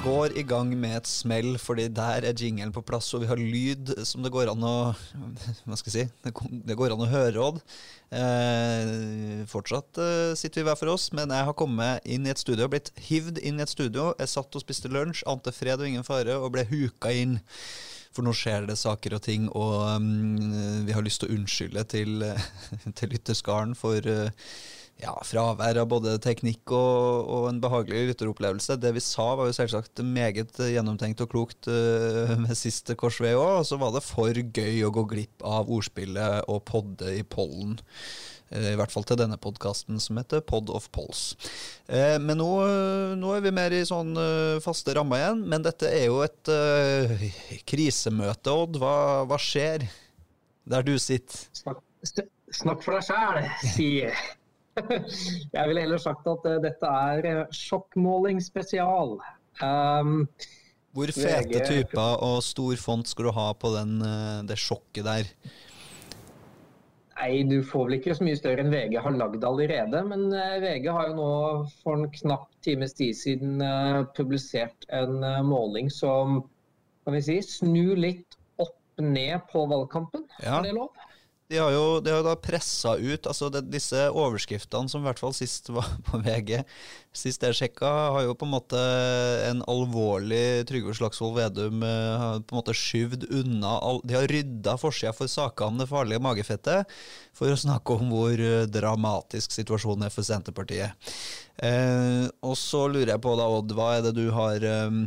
går i gang med et smell, fordi der er jingelen på plass, og vi har lyd som det går an å Hva skal jeg si? Det går an å høre, Odd. Eh, fortsatt eh, sitter vi hver for oss, men jeg har kommet inn i et studio, blitt hivd inn i et studio. Jeg satt og spiste lunsj, ante fred og ingen fare, og ble huka inn. For nå skjer det saker og ting, og um, vi har lyst til å unnskylde til, til lytterskaren for uh, ja, fravær av både teknikk og, og, en behagelig lytteropplevelse. Det vi sa, var jo selvsagt meget gjennomtenkt og klokt uh, med siste korsvei òg. Og så var det for gøy å gå glipp av ordspillet og podde i pollen. Uh, I hvert fall til denne podkasten som heter Pod of Polls. Uh, men nå, nå, er vi mer i sånn faste rammer igjen. Men dette er jo et krisemøte, Odd. Hva, hva skjer der du sitter? Snakk, snakk for deg sjæl, sier Jeg ville heller sagt at uh, dette er uh, sjokkmåling spesial. Um, Hvor fete VG... typer og stor font skal du ha på den, uh, det sjokket der? Nei, du får vel ikke så mye større enn VG har lagd allerede. Men VG har jo nå for en knapp times tid siden publisert en måling som kan vi si, snur litt opp ned på valgkampen. Ja. Er det lov? De har jo, de har da pressa ut altså det, Disse overskriftene som i hvert fall sist var på VG, sist jeg sjekka, har jo på en måte en alvorlig Trygve Slagsvold Vedum eh, på en måte skyvd unna De har rydda forsida for saker om det farlige magefettet for å snakke om hvor eh, dramatisk situasjonen er for Senterpartiet. Eh, og så lurer jeg på, da, Odd, hva er det du har eh,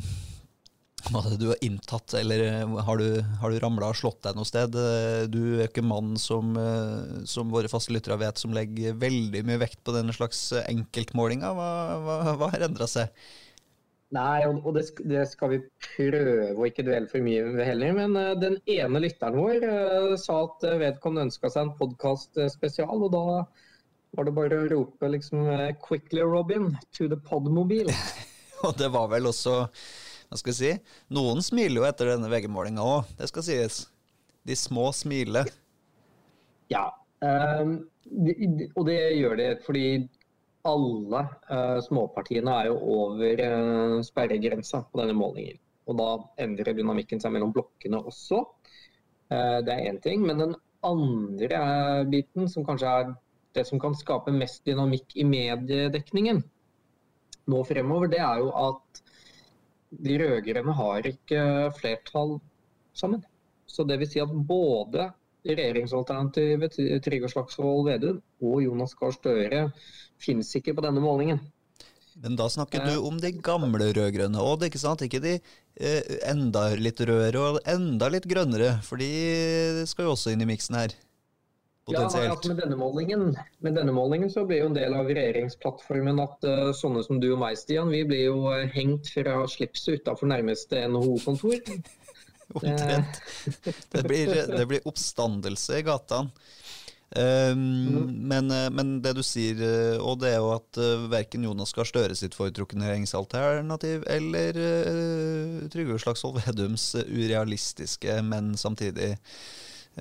er det du har inntatt, eller eh, har du, har du ramla og slått deg noe sted? Eh, du er ikke mannen som, eh, som våre faste lyttere vet, som legger veldig mye vekt på denne slags enkeltmålinga. Hva, hva, hva har endra seg? Nei, og det, det, skal vi prøve å ikke dvele for mye ved heller. Men den ene lytteren vår sa at vedkommende ønska seg en podkast spesial, og da var det bare å rope liksom 'Quickly, Robin, to the podmobil'. og det var vel også hva skal jeg si? Noen smiler jo etter denne VG-målinga òg, det skal sies. De små smiler. Ja, um, de, de, og det gjør det fordi alle uh, småpartiene er jo over uh, sperregrensa på denne målingen. Og da endrer dynamikken seg mellom blokkene også. Uh, det er én ting. Men den andre biten, som kanskje er det som kan skape mest dynamikk i mediedekningen nå fremover, det er jo at de rød-grønne har ikke flertall sammen. Så det vil si at både regjeringsalternativet til Trygve Slagsvold Vedum og Jonas Gahr Støre finnes ikke på denne målingen. Men da snakker du om de gamle rød-grønne Odd, ikke sant? Ikke de eh, enda litt rødere og enda litt grønnere, for de skal jo også inn i miksen her. Potensielt. Ja, altså med, denne målingen, med denne målingen så blir jo en del av regjeringsplattformen at uh, sånne som du og meg, Stian, vi blir jo uh, hengt fra slipset utafor nærmeste NHO-kontor. Omtrent. Det blir, det blir oppstandelse i gatene. Um, mm. men, eh, men, det du sier, og det er jo at uh, verken Jonas Gahr Støre sitt foretrukne regjeringsalternativ eller uh, Trygve Slagsvold Vedums urealistiske, men samtidig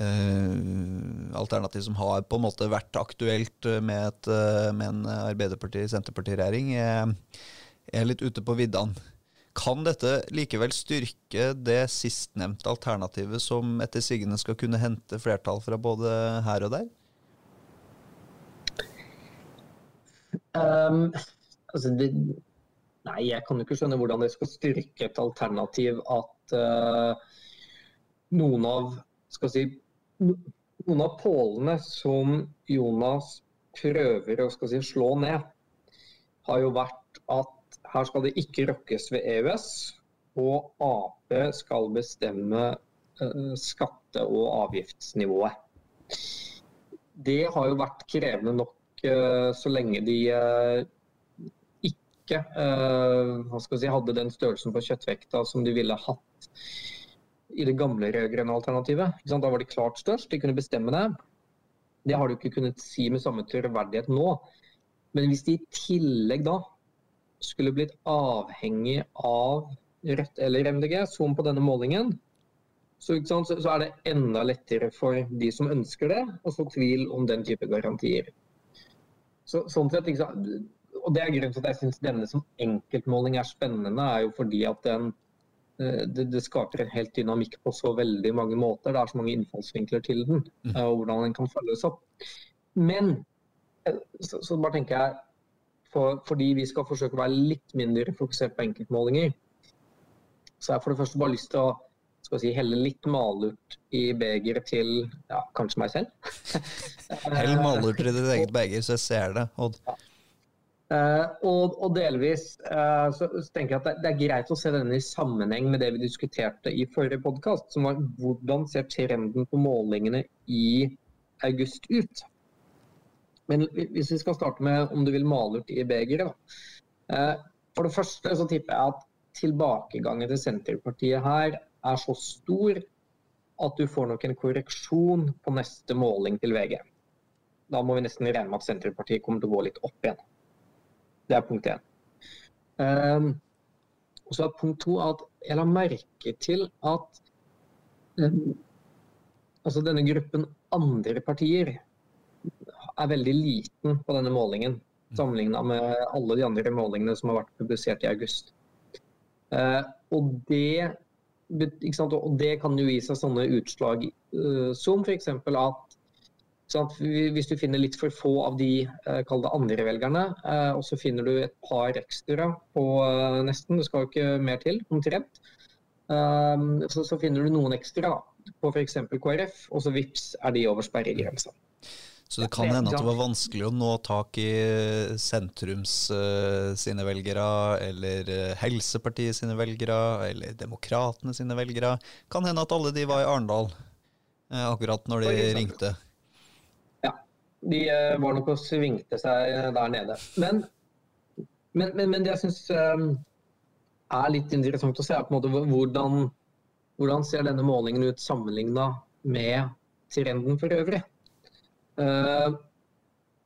alternativ som har på en måte vært aktuelt med, et, uh, med en Arbeiderparti-Senterparti-regjering, er, er, litt ute på viddene. Kan dette likevel styrke det sistnevnte alternativet, som etter sigende skal kunne hente flertall fra både her og der? Um, altså det, nei, jeg kan jo ikke skjønne hvordan det skal styrke et alternativ at uh, noen av skal si, noen av pålene som Jonas prøver å si, slå ned, har jo vært at her skal det ikke rokkes ved EØS, og Ap skal bestemme uh, skatte- og avgiftsnivået. Det har jo vært krevende nok uh, så lenge de uh, ikke si, hadde den størrelsen på kjøttvekta som de ville hatt i det gamle rød-grønne alternativet. Da var de klart størst, de kunne bestemme det. Det har du ikke kunnet si med samme troverdighet nå. Men hvis de i tillegg da skulle blitt avhengig av Rødt eller MDG, som på denne målingen, så, så, så, er det enda lettere for de som ønsker det, å få tvil om den type garantier. Så, sånn sett, og det er grunnen til at jeg syns denne som enkeltmåling er spennende, er jo fordi at den det, det, skaper en helt dynamikk på så veldig mange måter. Det er så mange innfallsvinkler til den, mm. og hvordan den kan følges opp. Men så, så bare tenker jeg for, fordi vi skal forsøke å være litt mindre fokusert på enkeltmålinger, så har jeg for det første bare lyst til å skal si, helle litt malurt i begeret til ja, kanskje meg selv. Hell malurt i ditt eget beger, så jeg ser det, Odd. Ja. Uh, og, og, delvis uh, så, tenker jeg at det, det, er greit å se denne i sammenheng med det vi diskuterte i forrige podkast, som var hvordan ser trenden på målingene i august ut. Men hvis vi skal starte med om du vil male ut i begeret. Uh, for det første så tipper jeg at tilbakegangen til Senterpartiet her er så stor at du får nok en korreksjon på neste måling til VG. Da må vi nesten regne med at Senterpartiet kommer til å gå litt opp igjen. Det er punkt én. Um, og så er punkt to at jeg la merke til at um, altså denne gruppen andre partier er veldig liten på denne målingen. Sammenligna med alle de andre målingene som har vært publisert i august. Uh, og det og det kan jo gi seg sånne utslag uh, som f.eks. at sant, hvis du finner litt for få av de uh, kall det andre velgerne, uh, og så finner du et par ekstra på uh, nesten, det skal jo ikke mer til, omtrent, så, så, finner du noen ekstra på f.eks. KrF, og så vips er de over sperregrensa. Så det kan hende at det var vanskelig å nå tak i sentrums uh, sine velgere, eller Helsepartiet sine velgere, eller Demokratene sine velgere. Kan hende at alle de var i Arendal uh, akkurat når de ringte. De var nok og svingte seg der nede. Men, men, men, men det jeg syns er litt interessant å se, er på en måte hvordan, hvordan ser denne målingen ut sammenligna med trenden for øvrig.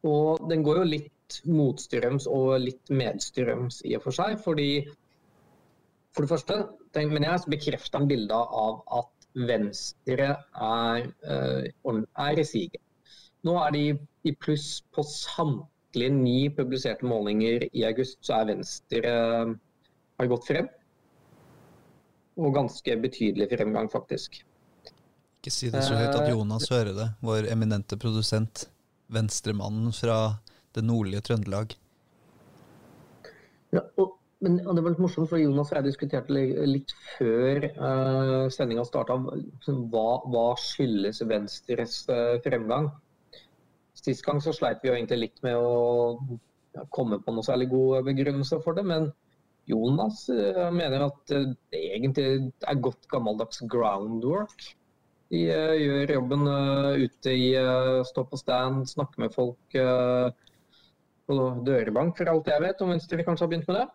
Og den går jo litt motstrøms og litt medstrøms i og for seg. fordi For det første men jeg, bekrefter en bilde av at Venstre er, er i siget. Nå er de i pluss på samtlige ni publiserte målinger i august, så er Venstre uh, har gått frem. Og ganske betydelig fremgang, faktisk. Ikke si det så høyt at Jonas hører det, vår eminente produsent. Venstremannen fra det nordlige Trøndelag. Ja, og, men og Det var litt morsomt, for Jonas og jeg diskuterte litt før uh, sendinga starta hva, hva skyldes Venstres uh, fremgang. Sist gang så sleit vi jo egentlig litt med å komme på noe særlig god begrunnelse for det. Men Jonas uh, mener at det egentlig er godt gammeldags groundwork. De uh, gjør jobben ute i stå på stand, snakke med folk på dørbank, for alt jeg vet, om Venstre kanskje har begynt med det.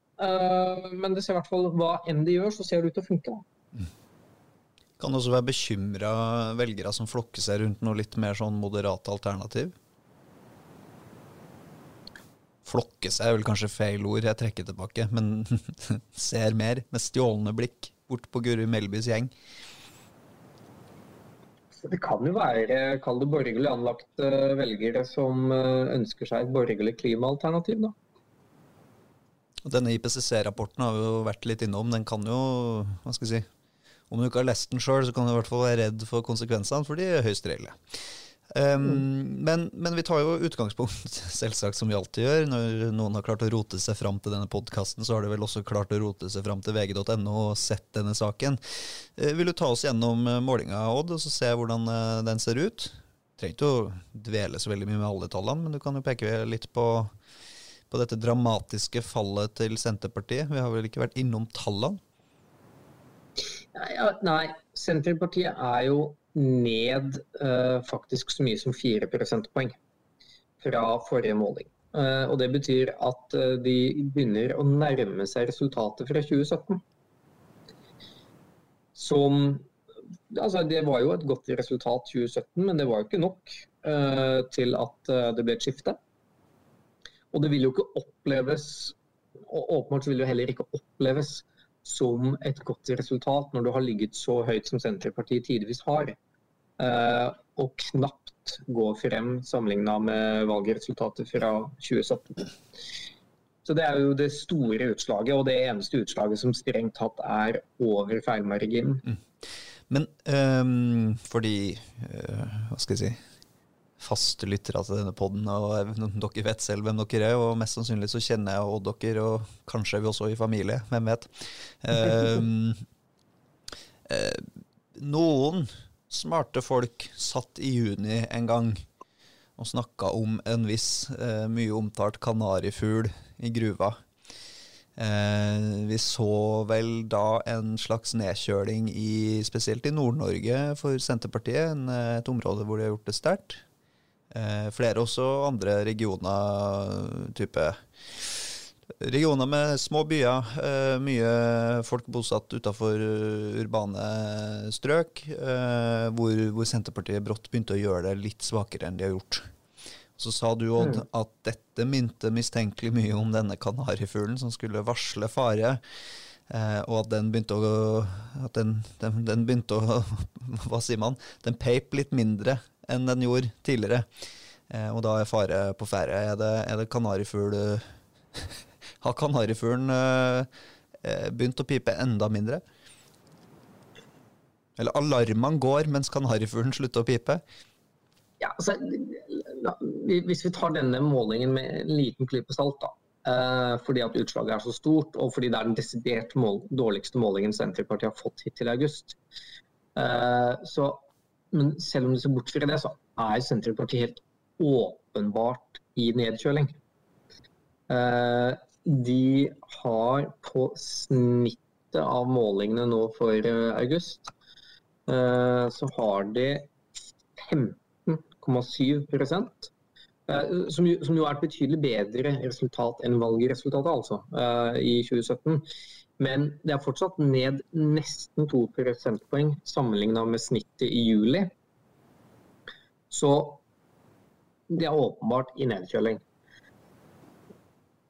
men det ser i hvert fall hva enn de gjør, så ser det ut til å funke. Kan det også være bekymra velgere som flokker seg rundt noe litt mer sånn moderate alternativ? Flokke seg er vel kanskje feil ord, jeg trekker tilbake, men ser mer med stjålne blikk bort på Guri Melbys gjeng. Det kan jo være kall det borgerlig anlagte velgere som eh, ønsker seg et borgerlig klimaalternativ. da. Denne IPCC-rapporten har vi jo vært litt innom. Den kan jo, hva skal jeg si, om du ikke har lest den sjøl, så kan du i hvert fall være redd for konsekvensene, for de er høyst reelle. Um, men, men, vi tar jo utgangspunkt, selvsagt som vi alltid gjør. Når noen har klart å rote seg fram til denne podkasten, så har de vel også klart å rote seg fram til vg.no og sett denne saken. Uh, vil du ta oss gjennom uh, målinga, Odd, og så se hvordan uh, den ser ut? Trenger ikke å dvele så veldig mye med alle tallene, men du kan jo peke litt på, på dette dramatiske fallet til Senterpartiet. Vi har vel ikke vært innom tallene? Nei, nei, Senterpartiet er jo ned uh, faktisk så mye som 4 prosentpoeng fra forrige måling. Uh, og Det betyr at uh, de begynner å nærme seg resultatet fra 2017. Som altså Det var jo et godt resultat 2017, men det var jo ikke nok til at det ble et skifte. Og det vil jo ikke oppleves og åpenbart vil det heller ikke oppleves som et godt resultat når du har ligget så høyt som Senterpartiet tidvis har, eh, og knapt gå frem sammenligna med valgresultatet fra 2017. Så det er jo det store utslaget, og det eneste utslaget som strengt tatt er over feilmarginen. Mm. Men um, fordi uh, Hva skal jeg si faste lyttere til denne poden, og dere vet selv hvem dere er, og mest sannsynlig så kjenner jeg og dere, og kanskje er vi også i familie, hvem vet. Um, uh, noen smarte folk satt i juni en gang og snakka om en viss uh, mye omtalt kanarifugl i gruva. Eh, vi så vel da en slags nedkjøling i, spesielt i Nord-Norge for Senterpartiet, en, eh, et område hvor de har gjort det sterkt. Eh, flere også andre regioner, type Regioner med små byer, eh, mye folk bosatt utafor urbane strøk, eh, hvor, hvor Senterpartiet brått begynte å gjøre det litt svakere enn de har gjort. Så sa du, Odd, mm. at dette minte mistenkelig mye om denne kanarifuglen som skulle varsle fare. Eh, og at den begynte å at den, den, den, begynte å Hva sier man? Den peip litt mindre enn den gjorde tidligere. Eh, og da er fare på ferde. Er det, er det kanarifugl Har kanarifuglen eh, eh, begynt å pipe enda mindre? Eller alarmene går mens kanarifuglen slutter å pipe? Ja, altså, hvis vi tar denne målingen med en liten klype salt, da, eh, fordi at utslaget er så stort, og fordi det er den desidert mål, dårligste målingen Senterpartiet har fått hittil i august. Eh, så, men selv om du ser bort fra det, så er Senterpartiet helt åpenbart i nedkjøling. Eh, de har på snittet av målingene nå for august, så har de 15 8,7 eh, som, som jo er et betydelig bedre resultat enn valgresultatet, altså, i 2017. Men det er fortsatt ned nesten to prosentpoeng sammenlignet med snittet i juli. Så det er åpenbart i nedkjøling.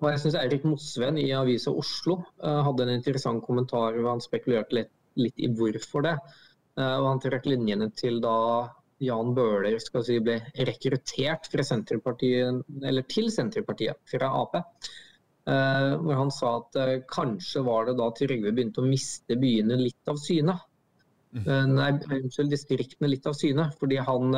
Og jeg synes Eirik Mosven i Avisa Oslo uh, hadde en interessant kommentar hvor han spekulerte litt, litt i hvorfor det. Uh, og Han trakk linjene til da Jan Bøhler si, ble rekruttert til Senterpartiet fra Ap. Eh, hvor han sa at uh, kanskje var det da Trygve begynte å miste byene litt av syne. Uh, nei, unnskyld, distriktene litt av syne. Fordi han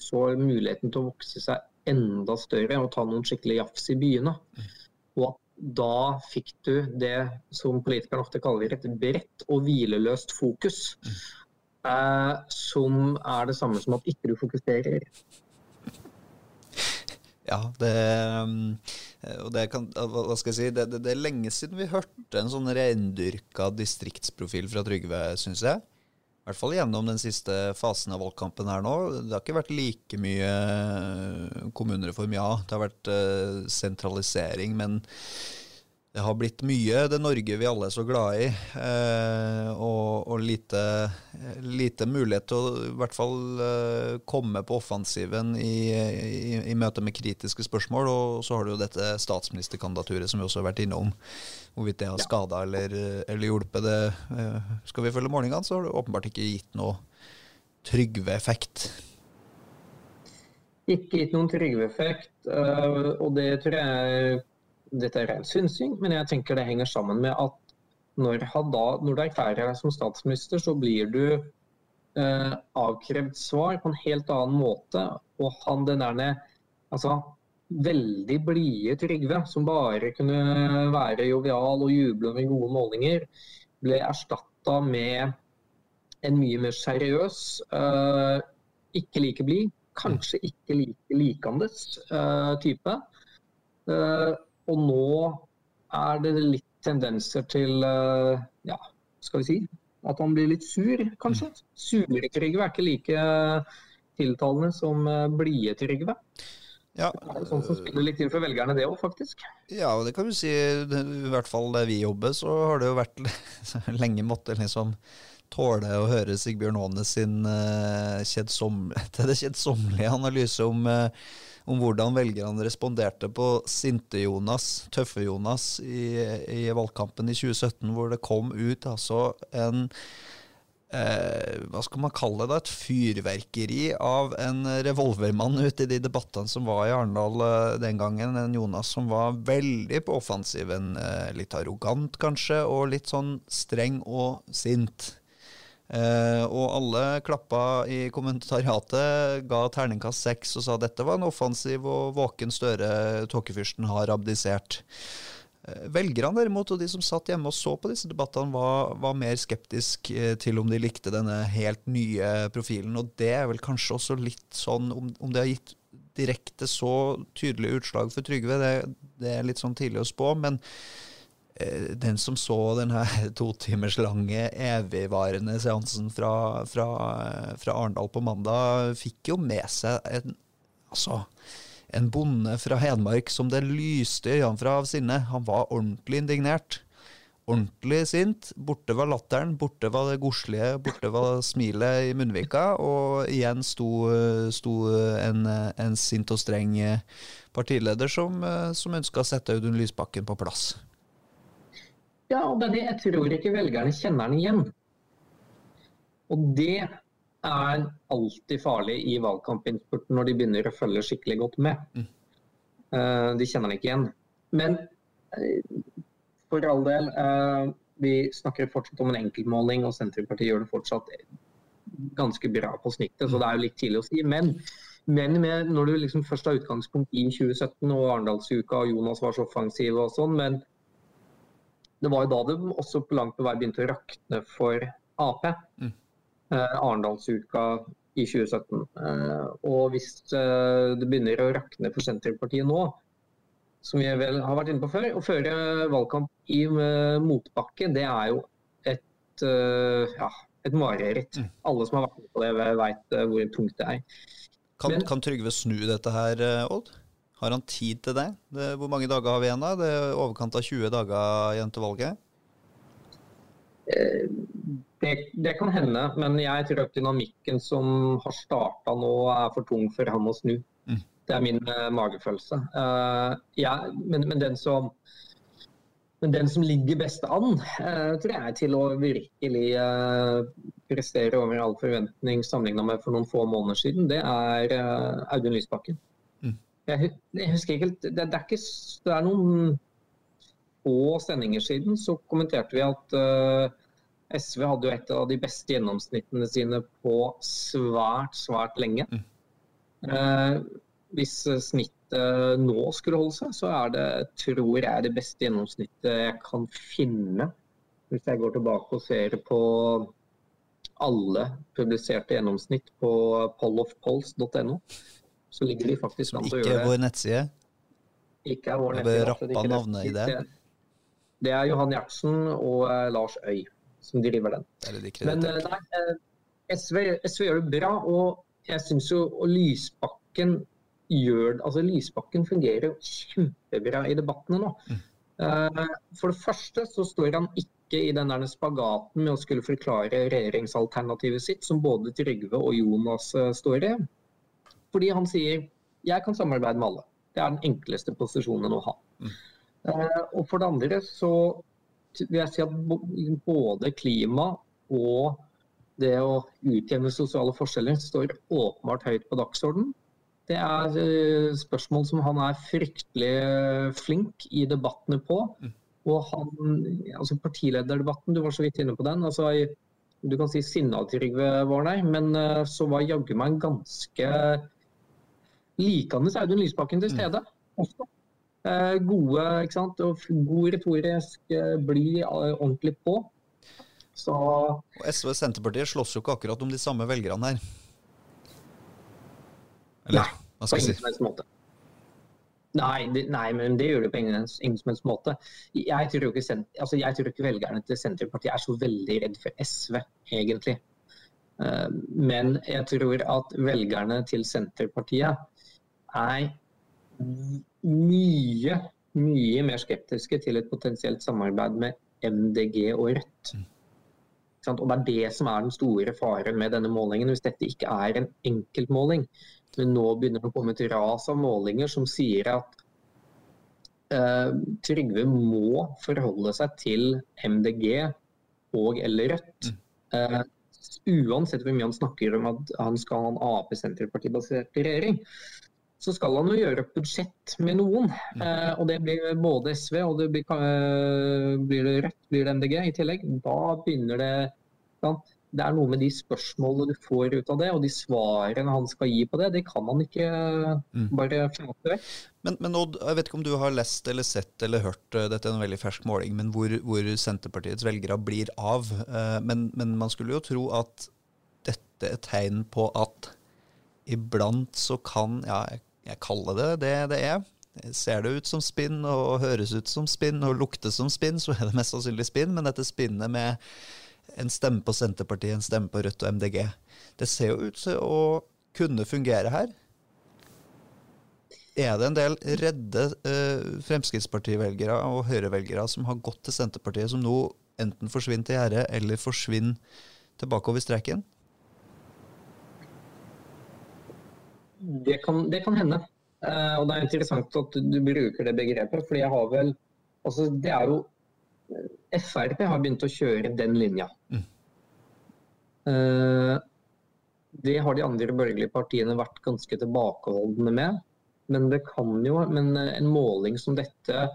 så muligheten til å vokse seg enda større og ta noen skikkelig jafs i byene. Mm. Og at da fikk du det som politikerne ofte kaller et bredt og hvileløst fokus. Mm eh, som er det samme som at ikke du fokuserer. Ja, det, eh, og det kan, hva skal jeg si, det, det, det, er lenge siden vi hørte en sånn rendyrka distriktsprofil fra Trygve, syns jeg. I hvert fall gjennom den siste fasen av valgkampen her nå. Det har ikke vært like mye kommunereform, ja. Det har vært uh, sentralisering, men det har blitt mye det Norge vi alle er så glad i, eh, og, og lite, lite, mulighet til å i hvert fall eh, komme på offensiven i, i, i, møte med kritiske spørsmål. Og så har du jo dette statsministerkandidaturet som vi også har vært innom. Hvorvidt det har skada eller, eller, hjulpet det. Eh, skal vi følge målingene, så har det åpenbart ikke gitt noe Trygve-effekt. Ikke gitt noen Trygve-effekt, uh, og det tror jeg dette er ren synsing, men jeg tenker det henger sammen med at når, da, når du erklærer deg som statsminister, så blir du eh, avkrevd svar på en helt annen måte. Og han den der altså, veldig blide Trygve, som bare kunne være jovial og juble med gode målinger, ble erstatta med en mye mer seriøs, eh, ikke like blid, kanskje ikke like likandes eh, type. Uh, og nå er det litt tendenser til eh, ja, skal vi si at han blir litt sur, kanskje. Sure Trygve er ikke like tiltalende som eh, blide Trygve. Ja. Det er sånn som spiller litt inn for velgerne, det òg, faktisk. Ja, og det kan du si. I hvert fall der vi jobber, så har det jo vært lenge måtte liksom tåle å høre Sigbjørn Aanes sin uh, kjedsommelige analyse om uh, om hvordan velgerne responderte på Sinte-Jonas, Tøffe-Jonas, i, i, valgkampen i 2017, hvor det kom ut altså en eh, hva skal man kalle det, et fyrverkeri av en revolvermann ute i de debattene som var i Arendal eh, den gangen. En Jonas som var veldig på offensiven. Eh, litt arrogant kanskje, og litt sånn streng og sint. Eh, og alle klappa i kommentariatet, ga terningkast seks og sa dette var en offensiv og våken Støre. Tåkefyrsten har abdisert. Eh, velgerne derimot, og de som satt hjemme og så på disse debattene, var, var mer skeptisk eh, til om de likte denne helt nye profilen. Og det er vel kanskje også litt sånn, om, om det har gitt direkte så tydelig utslag for Trygve, det, det er litt sånn tidlig å spå. men den som så denne timers lange, evigvarende seansen fra, fra, fra Arendal på mandag, fikk jo med seg en Altså, en bonde fra Hedmark som det lyste i øynene fra av sinne. Han var ordentlig indignert. Ordentlig sint. Borte var latteren, borte var det godslige, borte var smilet i munnvika. Og igjen sto, sto en, en, sint og streng partileder som, som ønska å sette Audun Lysbakken på plass. Ja, og det er det jeg tror ikke velgerne kjenner den igjen. Og det er alltid farlig i valgkampinnspurten når de begynner å følge skikkelig godt med. Mm. Uh, de kjenner den ikke igjen. Men uh, for all del, uh, vi snakker fortsatt om en enkeltmåling, og Senterpartiet gjør det fortsatt ganske bra på snittet, så det er jo litt tidlig å si. Men, men når du liksom først har utgangspunkt i 2017 og Arendalsuka og Jonas var så offensiv og sånn, men det var jo da det også på langt på vei begynte å rakne for Ap. Mm. Eh, Arendalsuka i 2017. Eh, og hvis eh, det begynner å rakne for Senterpartiet nå, som vi vel har vært inne på før, å føre valgkamp i motbakke, det er jo et, ja, et mareritt. Mm. Alle som har vært med på det, vet hvor tungt det er. Kan, Men, kan Trygve snu dette her, Odd? Har han tid til det? det? Hvor mange dager har vi igjen? da? Det er overkant av 20 dager igjen til valget? Det, det, kan hende, men jeg tror at dynamikken som har starta nå, er for tung for han å snu. Mm. Det er min uh, magefølelse. Uh, ja, men, men, den som, men, den som ligger best an, uh, tror jeg, til å virkelig prestere over all forventning sammenligna med for noen få måneder siden, det er Audun Lysbakken. Jeg, husker ikke helt det, det, er ikke, det er noen få sendinger siden så kommenterte vi at SV hadde jo et av de beste gjennomsnittene sine på svært, svært lenge. Mm. Uh, hvis snittet nå skulle holde seg, så er det, tror jeg, det beste gjennomsnittet jeg kan finne. Hvis jeg går tilbake og ser på alle publiserte gjennomsnitt på pollofpolls.no, så ligger de faktisk an til å gjøre det. Ikke vår nettside? Ikke er vår nettside. Bør rappe navnet i det. Det er Johan Gjertsen og eh, Lars Øy som driver den. Men eh, nei, eh, SV, SV, gjør det bra, og jeg syns jo Lysbakken gjør altså Lysbakken fungerer kjempebra i debattene nå. Mm. For det første så står han ikke i den der spagaten med å skulle forklare regjeringsalternativet sitt, som både Trygve og Jonas står i. Fordi han sier jeg kan samarbeide med alle. Det er den enkleste posisjonen å ha. Mm. Uh, og for det andre så vil jeg si at både klima og det å utjevne sosiale forskjeller står åpenbart høyt på dagsordenen. Det er eh, spørsmål som han er fryktelig flink i debattene på. Mm. Og han, altså Partilederdebatten, du var så vidt inne på den. altså Du kan si sinna-Trygve Varnei, men eh, så var jaggu meg en ganske likende Audun Lysbakken til mm. stede. også. Eh, gode, ikke sant? Og god retorisk, eh, bli eh, ordentlig på. Så og SV og Senterpartiet slåss jo ikke akkurat om de samme velgerne her. Eller nei, hva skal jeg si? Nei, det, nei, men det gjør det på ingen, ingen som helst måte. Jeg tror, ikke, altså jeg tror ikke velgerne til Senterpartiet er så veldig redd for SV, egentlig. Men jeg tror at velgerne til Senterpartiet er mye, mye mer skeptiske til et potensielt samarbeid med MDG og Rødt. Mm. Og Det er det som er den store faren med denne målingen, hvis dette ikke er en enkeltmåling. Men nå begynner det å komme et ras av målinger som sier at uh, Trygve må forholde seg til MDG og eller Rødt. Uh, uansett hvor mye han snakker om at han skal ha en Ap-senterpartibasert regjering, så skal han jo gjøre opp budsjett med noen. Mm. Eh, og det blir både SV og det blir, eh, blir det Rødt, blir det MDG i tillegg. Da begynner det sant? Det er noe med de spørsmålene du får ut av det, og de svarene han skal gi på det. Det kan han ikke mm. bare fjerne vekk. Men, men Odd, jeg vet ikke om du har lest eller sett eller hørt, eh, dette er en veldig fersk måling, men hvor, hvor Senterpartiets velgere blir av. Eh, men, men man skulle jo tro at dette er tegn på at iblant så kan ja, jeg kaller det det det er. Ser det ut som spinn og høres ut som spinn og lukter som spinn, så er det mest sannsynlig spinn. Men dette spinnet med en stemme på Senterpartiet, en stemme på Rødt og MDG, det ser jo ut til å kunne fungere her. Er det en del redde eh, Fremskrittspartivelgere og Høyre-velgere som har gått til Senterpartiet, som nå enten forsvinner til gjerdet eller forsvinner tilbake over streken? Det kan, det kan hende. Uh, og det er interessant at du bruker det begrepet. fordi jeg har vel altså Det er jo Frp har begynt å kjøre den linja. Mm. Uh, det har de andre borgerlige partiene vært ganske tilbakeholdne med. Men det kan jo, men en måling som dette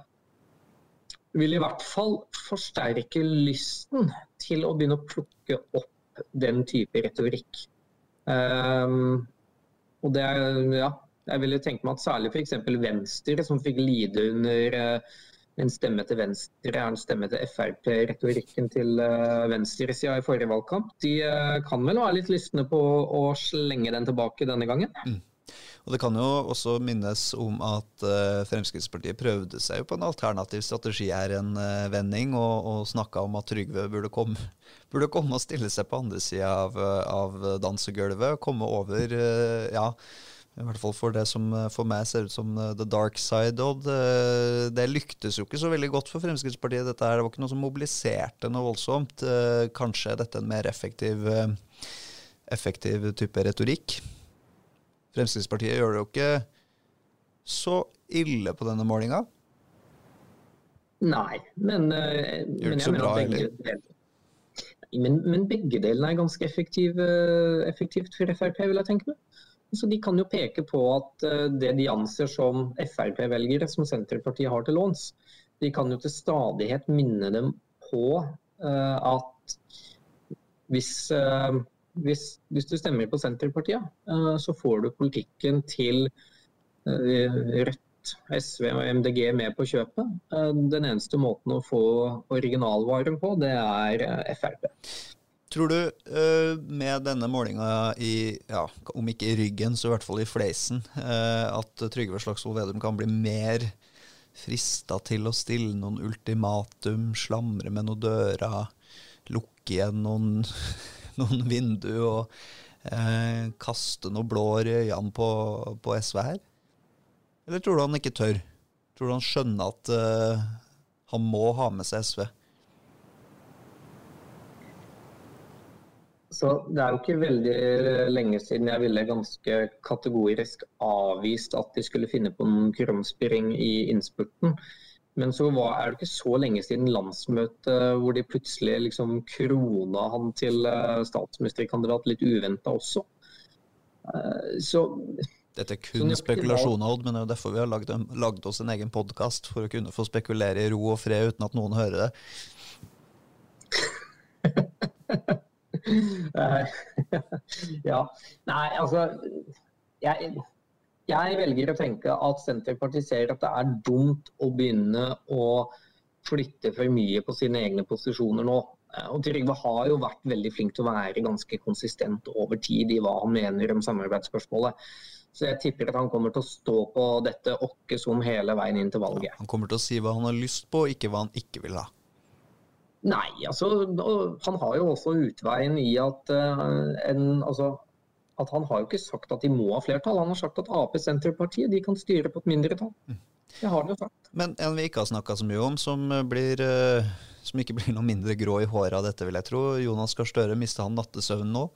vil i hvert fall forsterke lysten til å begynne å plukke opp den type retorikk. Um, og det er, ja, jeg ville tenke meg at særlig f.eks. Venstre, som fikk lide under uh, en stemme til Venstre er en stemme til Frp. Retorikken til uh, venstresida i forrige valgkamp. De uh, kan vel være litt lystne på å slenge den tilbake denne gangen. Mm. Og Det kan jo også minnes om at uh, Fremskrittspartiet prøvde seg på en alternativ strategi her en uh, vending, og, og snakka om at Trygve burde komme, burde komme og stille seg på andre sida av, av dansegulvet. Komme over ja, i hvert fall for det som for meg ser ut som the dark side. Og det, det lyktes jo ikke så veldig godt for Fremskrittspartiet. Dette her, Det var ikke noe som mobiliserte noe voldsomt. Kanskje dette er en mer effektiv, effektiv type retorikk. Fremskrittspartiet gjør det jo ikke så ille på denne målinga. Nei, men, uh, Gjør det så bra heller. Men, men, begge delene er ganske effektiv, uh, effektivt for Frp, vil jeg tenke meg. Så De kan jo peke på at uh, det de anser som Frp-velgere, som Senterpartiet har til låns, de kan jo til stadighet minne dem på at hvis hvis, hvis, du stemmer på Senterpartiet, uh, så får du politikken til uh, Rødt, SV og MDG med på kjøpet. Uh, den eneste måten å få originalvaren på, det er Frp. Tror du med denne målinga i, ja, om ikke i ryggen, så i hvert fall i fleisen, at Trygve Slagsvold Vedum kan bli mer frista til å stille noen ultimatum, slamre med noen dører, lukke igjen noen noen vinduer og eh, kaste noe blår i øynene på, på, SV her? Eller tror du han ikke tør? Tror du han skjønner at eh, han må ha med seg SV? Så Det er jo ikke veldig lenge siden jeg ville ganske kategorisk avvist at de skulle finne på noen krumspring i innspurten. Men så var, er det ikke så lenge siden landsmøtet hvor de plutselig liksom krona han til eh, statsministerkandidat litt uventa også. Eh, så dette er kun spekulasjoner, Odd, men det er jo derfor vi har lagd, lagd oss en egen podkast. For å kunne få spekulere i ro og fred uten at noen hører det. ja. Nei, altså jeg, jeg velger å tenke at Senterpartiet ser at det er dumt å begynne å flytte for mye på sine egne posisjoner nå. Eh, og Trygve har jo vært veldig flink til å være ganske konsistent over tid i hva han mener om samarbeidsspørsmålet. Så jeg tipper at han kommer til å stå på dette åkke som hele veien inn til valget. Ja, han kommer til å si hva han har lyst på, ikke hva han ikke vil ha. Nei, altså han har jo også utveien i at uh, en, altså, at han har jo ikke sagt at de må ha flertall. Han har sagt at Ap Senterpartiet de kan styre på et mindretall. Det har han jo sagt. Men en vi ikke har snakka så mye om, som, blir, eh, som, ikke blir noe mindre grå i håret av dette, vil jeg tro. Jonas Gahr Støre, mister han nattesøvnen nå?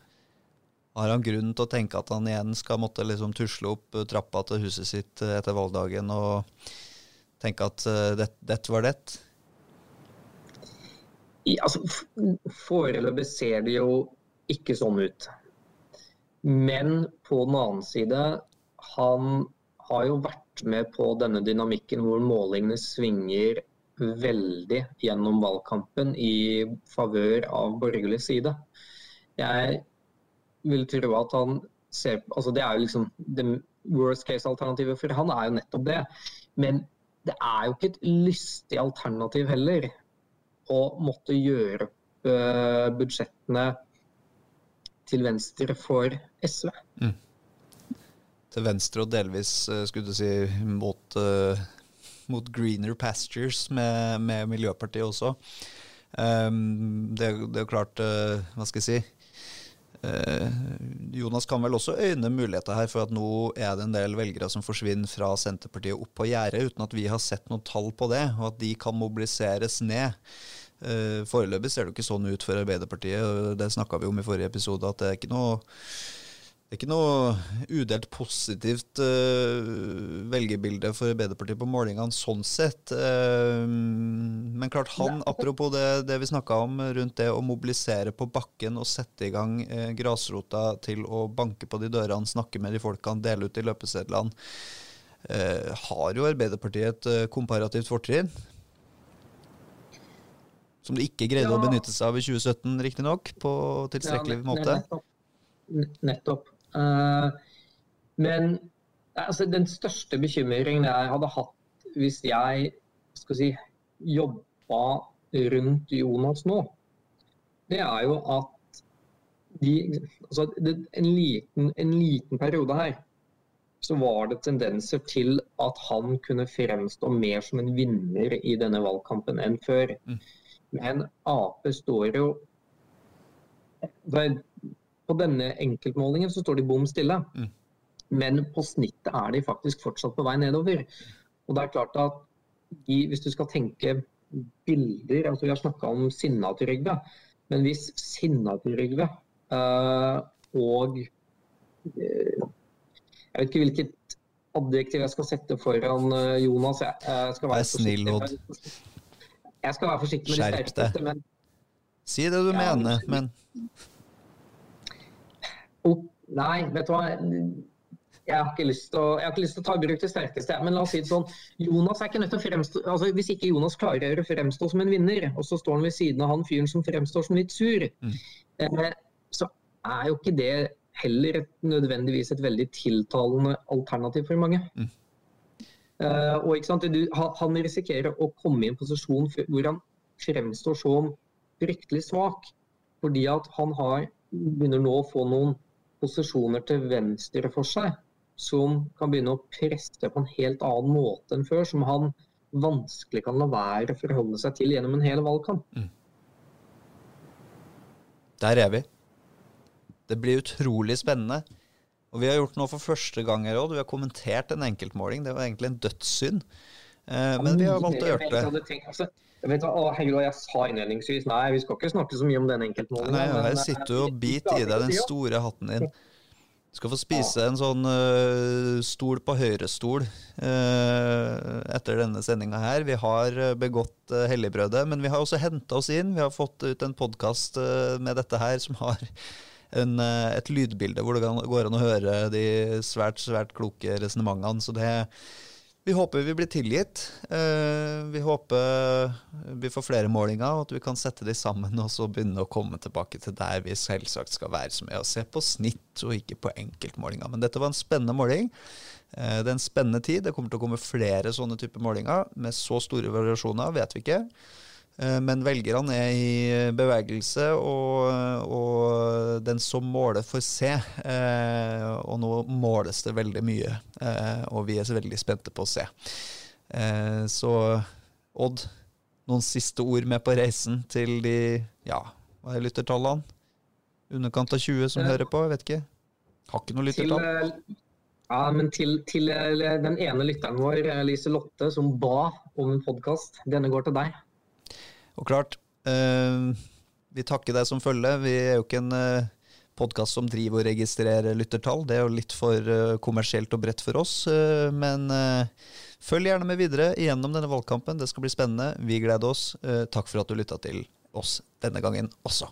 Har han grunn til å tenke at han igjen skal måtte liksom tusle opp eh, trappa til huset sitt eh, etter valgdagen og tenke at dette det var det? Ja, altså, Foreløpig ser det jo ikke sånn ut. Men på den annen side, han har jo vært med på denne dynamikken hvor målingene svinger veldig gjennom valgkampen i favør av borgerlig side. Jeg vil tro at han ser altså Det er jo liksom det worst case-alternativet for han er jo nettopp det. Men det er jo ikke et lystig alternativ heller å måtte gjøre opp uh, budsjettene til venstre for SV. Mm. Til venstre og delvis, uh, skulle du si, mot, uh, mot greener pastures med, med Miljøpartiet også. Um, det, det, er jo klart, hva skal jeg si Uh, Jonas kan vel også øyne muligheter her for at nå er det en del velgere som forsvinner fra Senterpartiet opp på gjerdet, uten at vi har sett noen tall på det, og at de kan mobiliseres ned. Eh, foreløpig ser det jo ikke sånn ut for Arbeiderpartiet, det snakka vi om i forrige episode, at det er ikke noe det er ikke noe udelt positivt uh, velgerbilde for Arbeiderpartiet på målingene sånn sett. Uh, men klart, han, apropos det, det vi snakka om rundt det å mobilisere på bakken og sette i gang uh, grasrota til å banke på de dørene, snakke med de folkene, dele ut de løpesedlene, har jo Arbeiderpartiet et komparativt fortrinn. Som de ikke greide ja. å benytte seg av i 2017, riktignok, på tilstrekkelig ja, måte. Nettopp. nettopp. Uh, men altså, den største bekymringen jeg hadde hatt hvis jeg skal si, jobba rundt Jonas nå, det er jo at de, altså, det, en, liten, en liten periode her så var det tendenser til at han kunne fremstå mer som en vinner i denne valgkampen enn før. Mm. Men Ap står jo på denne enkeltmålingen så står de bom stille. Mm. Men på snittet er de faktisk fortsatt på vei nedover. Og det er klart at de, hvis du skal tenke bilder altså Vi har snakka om sinna til Rygve. Men hvis sinna til Rygve øh, og øh, Jeg vet ikke hvilket adjektiv jeg skal sette foran uh, Jonas. Jeg, jeg skal være snill, Odd. Jeg skal være forsiktig med de sterkeste, men Si det du ja, mener, men oh, Nei, vet du hva. Jeg har, ikke lyst til å, jeg har ikke lyst til å ta i bruk det sterkeste. Men la oss si det sånn. Jonas er ikke nødt til å fremstå altså Hvis ikke Jonas klarer å fremstå som en vinner, og så står han ved siden av han fyren som fremstår som litt sur, mm. eh, så er jo ikke det heller et, nødvendigvis et veldig tiltalende alternativ for mange. Mm. Eh, og du, Han risikerer å komme i en posisjon hvor han fremstår som fryktelig svak, fordi at han har, begynner nå å få noen posisjoner til venstre for seg som kan begynne å presse på en helt annen måte enn før, som han vanskelig kan la være å forholde seg til gjennom en hel valgkamp. Mm. Der er vi. Det blir utrolig spennende. Og vi har gjort noe for første gang her òg. Vi har kommentert en enkeltmåling. Det var egentlig en dødssynd. Eh, men vi har valgt å gjøre det. Jeg vet hva, jeg sa innledningsvis nei, vi skal ikke snakke så mye om den enkeltmålingen. Nei, nei, her sitter du og biter i deg den store hatten din. Du skal få spise en sånn uh, stol på høyrestol uh, etter denne sendinga her. Vi har begått uh, helligbrødet, men vi har også henta oss inn. Vi har fått ut en podkast uh, med dette her som har en, et lydbilde hvor det går an å høre de svært, svært kloke resonnementene. Så det vi håper vi blir tilgitt. Eh, vi håper vi får flere målinger, og at vi kan sette de sammen og så begynne å komme tilbake til der vi selvsagt skal være, som er å se på snitt og ikke på enkeltmålinger. Men dette var en spennende måling. Eh, det er en spennende tid. Det kommer til å komme flere sånne typer målinger. Med så store variasjoner vet vi ikke. Eh, men velgerne er i bevegelse, og, og, den som måler, får se. Eh, og nå måles det veldig mye, eh, og vi er så veldig spente på å se. Så Odd, noen siste ord med på reisen til de ja, hva er lyttertallene? Underkant av 20 som hører på? Jeg vet ikke. Har ikke noe lyttertall. ja, men til, til den ene lytteren vår, Lise Lotte, som ba om en podkast. Denne går til deg. Og klart, eh, vi takker deg som følge. Vi er jo ikke en eh, podkast som driver og registrerer lyttertall. Det er jo litt for eh, kommersielt og bredt for oss. Eh, men følg gjerne med videre gjennom denne valgkampen. Det skal bli spennende. Vi gleder oss. Takk for at du lytta til oss denne gangen også.